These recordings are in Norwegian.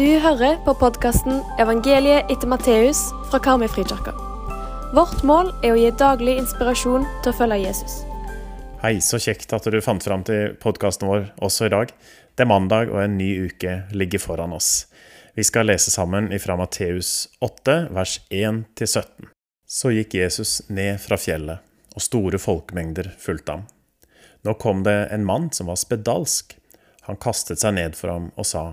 Du hører på podkasten 'Evangeliet etter Matteus' fra Karmøy frikirke. Vårt mål er å gi daglig inspirasjon til å følge Jesus. Hei, så kjekt at du fant fram til podkasten vår også i dag. Det er mandag, og en ny uke ligger foran oss. Vi skal lese sammen fra Matteus 8, vers 1-17. Så gikk Jesus ned fra fjellet, og store folkemengder fulgte ham. Nå kom det en mann som var spedalsk. Han kastet seg ned for ham og sa,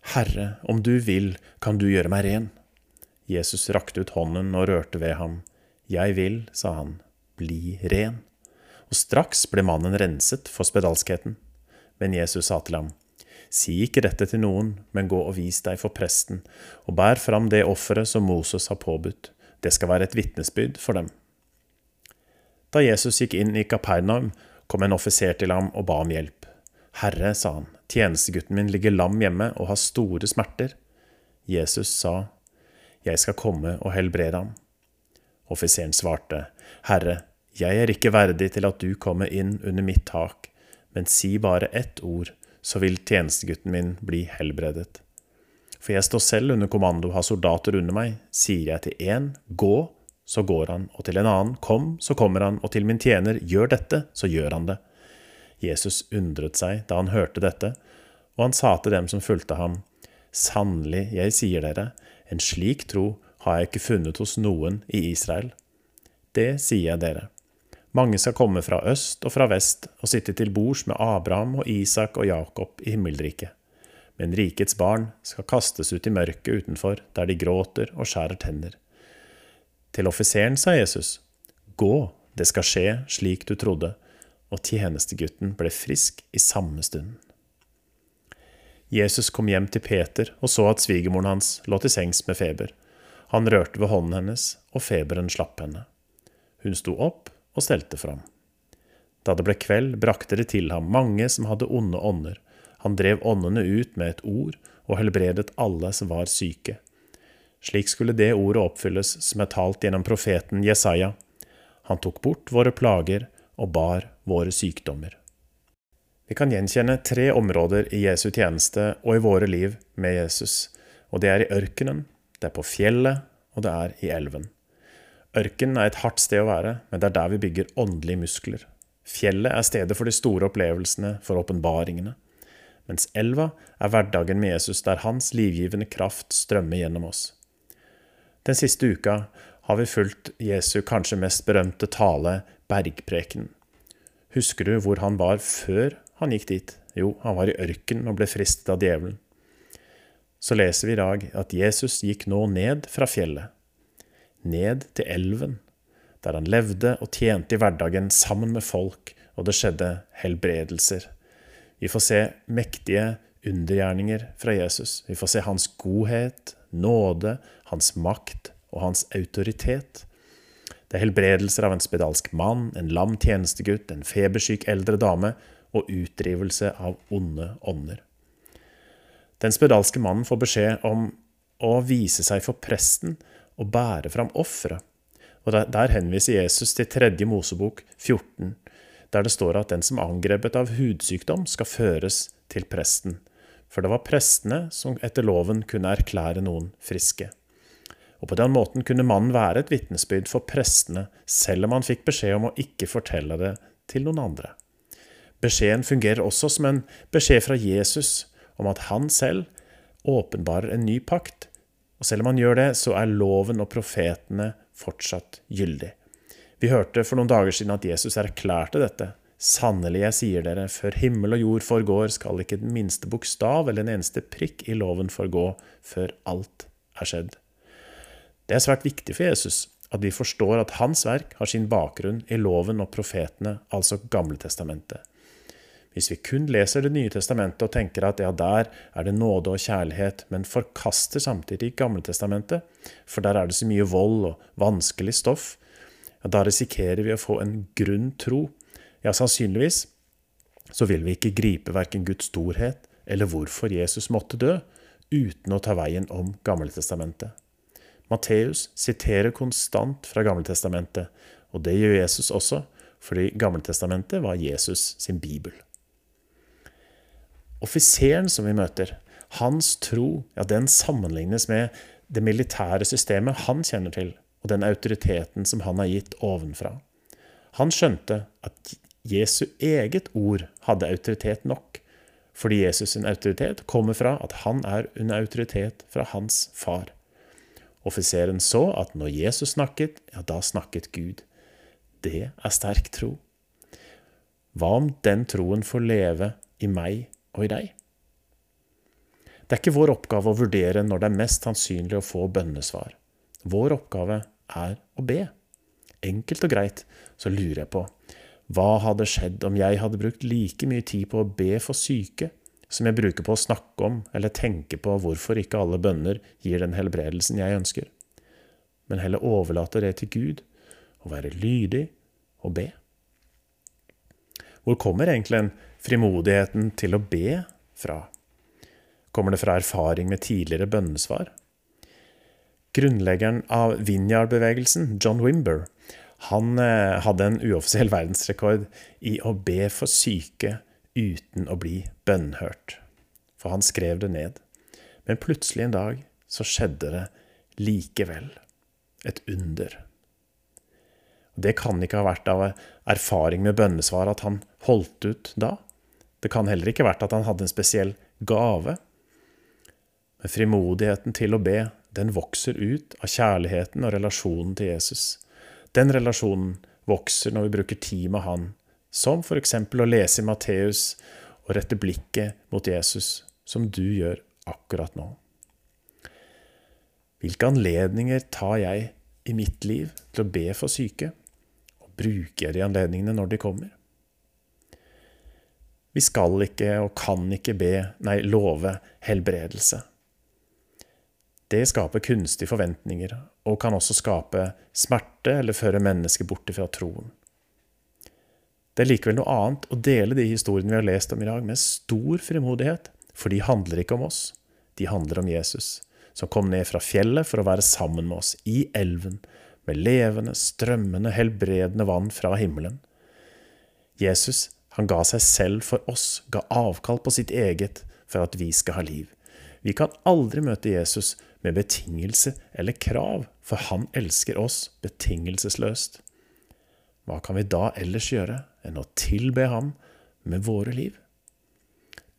Herre, om du vil, kan du gjøre meg ren. Jesus rakte ut hånden og rørte ved ham. Jeg vil, sa han, bli ren. Og straks ble mannen renset for spedalskheten. Men Jesus sa til ham, Si ikke dette til noen, men gå og vis deg for presten, og bær fram det offeret som Moses har påbudt. Det skal være et vitnesbyrd for dem. Da Jesus gikk inn i Kapernaum, kom en offiser til ham og ba om hjelp. Herre, sa han, tjenestegutten min ligger lam hjemme og har store smerter. Jesus sa, Jeg skal komme og helbrede ham. Offiseren svarte, Herre, jeg er ikke verdig til at du kommer inn under mitt tak, men si bare ett ord, så vil tjenestegutten min bli helbredet. For jeg står selv under kommando, har soldater under meg. Sier jeg til én, gå, så går han, og til en annen, kom, så kommer han, og til min tjener, gjør dette, så gjør han det. Jesus undret seg da han hørte dette, og han sa til dem som fulgte ham, Sannelig, jeg sier dere, en slik tro har jeg ikke funnet hos noen i Israel. Det sier jeg dere. Mange skal komme fra øst og fra vest og sitte til bords med Abraham og Isak og Jakob i himmelriket. Men rikets barn skal kastes ut i mørket utenfor, der de gråter og skjærer tenner. Til offiseren sa Jesus, Gå, det skal skje slik du trodde, og tjenestegutten ble frisk i samme stund. Jesus kom hjem til Peter og så at svigermoren hans lå til sengs med feber. Han rørte ved hånden hennes, og feberen slapp henne. Hun sto opp og stelte for. Da det ble kveld, brakte det til ham mange som hadde onde ånder. Han drev åndene ut med et ord og helbredet alle som var syke. Slik skulle det ordet oppfylles som er talt gjennom profeten Jesaja. Han tok bort våre plager og bar våre sykdommer. Vi kan gjenkjenne tre områder i Jesu tjeneste og i våre liv med Jesus, og det er i ørkenen, det er på fjellet, og det er i elven. Ørkenen er et hardt sted å være, men det er der vi bygger åndelige muskler. Fjellet er stedet for de store opplevelsene, for åpenbaringene. Mens elva er hverdagen med Jesus, der hans livgivende kraft strømmer gjennom oss. Den siste uka har vi fulgt Jesu kanskje mest berømte tale, bergprekenen. Husker du hvor han var før han gikk dit? Jo, han var i ørkenen og ble fristet av djevelen. Så leser vi i dag at Jesus gikk nå ned fra fjellet, ned til elven, der han levde og tjente i hverdagen sammen med folk, og det skjedde helbredelser. Vi får se mektige undergjerninger fra Jesus. Vi får se hans godhet, nåde, hans makt og hans autoritet. Det er helbredelser av en spedalsk mann, en lam tjenestegutt, en febersyk eldre dame og utdrivelse av onde ånder. Den spedalske mannen får beskjed om å vise seg for presten og bære fram offeret. Og der, henviser Jesus til tredje Mosebok 14, der det står at den som er angrepet av hudsykdom, skal føres til presten. For det var prestene som etter loven kunne erklære noen friske. Og på den måten kunne mannen være et vitnesbyrd for prestene, selv om han fikk beskjed om å ikke fortelle det til noen andre. Beskjeden fungerer også som en beskjed fra Jesus om at han selv åpenbarer en ny pakt. Og selv om han gjør det, så er loven og profetene fortsatt gyldig. Vi hørte for noen dager siden at Jesus erklærte dette. Sannelig, jeg sier dere, før himmel og jord forgår, skal ikke den minste bokstav eller en eneste prikk i loven forgå, før alt er skjedd. Det er svært viktig for Jesus at vi forstår at hans verk har sin bakgrunn i loven og profetene, altså Gamletestamentet. Hvis vi kun leser Det nye testamentet og tenker at ja, der er det nåde og kjærlighet, men forkaster samtidig Gamletestamentet, for der er det så mye vold og vanskelig stoff, ja, da risikerer vi å få en grunn tro. Ja, sannsynligvis så vil vi ikke gripe verken Guds storhet eller hvorfor Jesus måtte dø, uten å ta veien om Gamletestamentet. Matteus siterer konstant fra Gammeltestamentet, og det gjør Jesus også, fordi Gammeltestamentet var Jesus sin bibel. Offiseren som vi møter, Hans tro, ja, den sammenlignes med det militære systemet han kjenner til, og den autoriteten som han har gitt ovenfra. Han skjønte at Jesu eget ord hadde autoritet nok, fordi Jesus' sin autoritet kommer fra at han er under autoritet fra hans far. Offiseren så at når Jesus snakket, ja, da snakket Gud. Det er sterk tro. Hva om den troen får leve i meg og i deg? Det er ikke vår oppgave å vurdere når det er mest sannsynlig å få bønnesvar. Vår oppgave er å be. Enkelt og greit så lurer jeg på hva hadde skjedd om jeg hadde brukt like mye tid på å be for syke som jeg bruker på å snakke om eller tenke på hvorfor ikke alle bønner gir den helbredelsen jeg ønsker, men heller overlater det til Gud og være lydig og be? Hvor kommer egentlig en frimodigheten til å be fra? Kommer det fra erfaring med tidligere bønnesvar? Grunnleggeren av Vinjar-bevegelsen, John Wimber, han eh, hadde en uoffisiell verdensrekord i å be for syke uten å bli bønnhørt. For han skrev det ned. Men plutselig en dag så skjedde det likevel. Et under. Det kan ikke ha vært av erfaring med bønnesvar at han holdt ut da. Det kan heller ikke ha vært at han hadde en spesiell gave. Men frimodigheten til å be, den vokser ut av kjærligheten og relasjonen til Jesus. Den relasjonen vokser når vi bruker tid med Han, som f.eks. å lese i Matteus og rette blikket mot Jesus, som du gjør akkurat nå. Hvilke anledninger tar jeg i mitt liv til å be for syke? Og bruker jeg de anledningene når de kommer? Vi skal ikke og kan ikke be, nei, love helbredelse. Det skaper kunstige forventninger, og kan også skape smerte eller føre mennesket bort fra troen. Det er likevel noe annet å dele de historiene vi har lest om i dag, med stor frimodighet, for de handler ikke om oss, de handler om Jesus, som kom ned fra fjellet for å være sammen med oss, i elven, med levende, strømmende, helbredende vann fra himmelen. Jesus, han ga seg selv for oss, ga avkall på sitt eget for at vi skal ha liv. Vi kan aldri møte Jesus med betingelse eller krav, for han elsker oss betingelsesløst. Hva kan vi da ellers gjøre enn å tilbe ham med våre liv?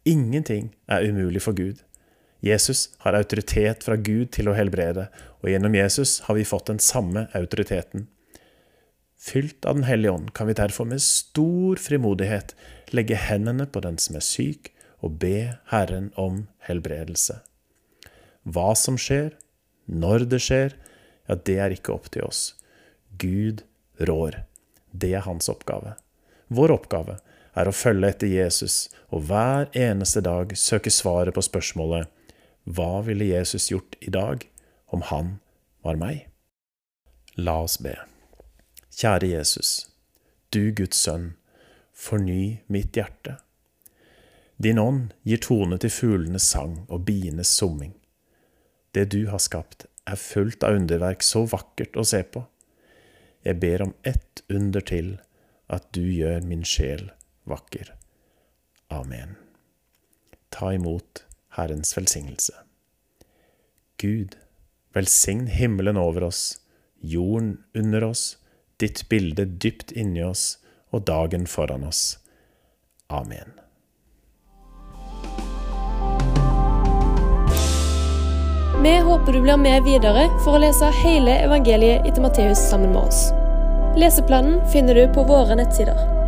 Ingenting er umulig for Gud. Jesus har autoritet fra Gud til å helbrede, og gjennom Jesus har vi fått den samme autoriteten. Fylt av Den hellige ånd kan vi derfor med stor frimodighet legge hendene på den som er syk, og be Herren om helbredelse. Hva som skjer, når det skjer, ja, det er ikke opp til oss. Gud rår. Det er hans oppgave. Vår oppgave er å følge etter Jesus og hver eneste dag søke svaret på spørsmålet Hva ville Jesus gjort i dag om han var meg? La oss be. Kjære Jesus, du Guds sønn, forny mitt hjerte. Din ånd gir tone til fuglenes sang og bienes summing. Det du har skapt, er fullt av underverk så vakkert å se på. Jeg ber om ett under til, at du gjør min sjel vakker. Amen. Ta imot Herrens velsignelse. Gud, velsign himmelen over oss, jorden under oss, ditt bilde dypt inni oss og dagen foran oss. Amen. Vi håper du blir med videre for å lese hele evangeliet etter Matteus sammen med oss. Leseplanen finner du på våre nettsider.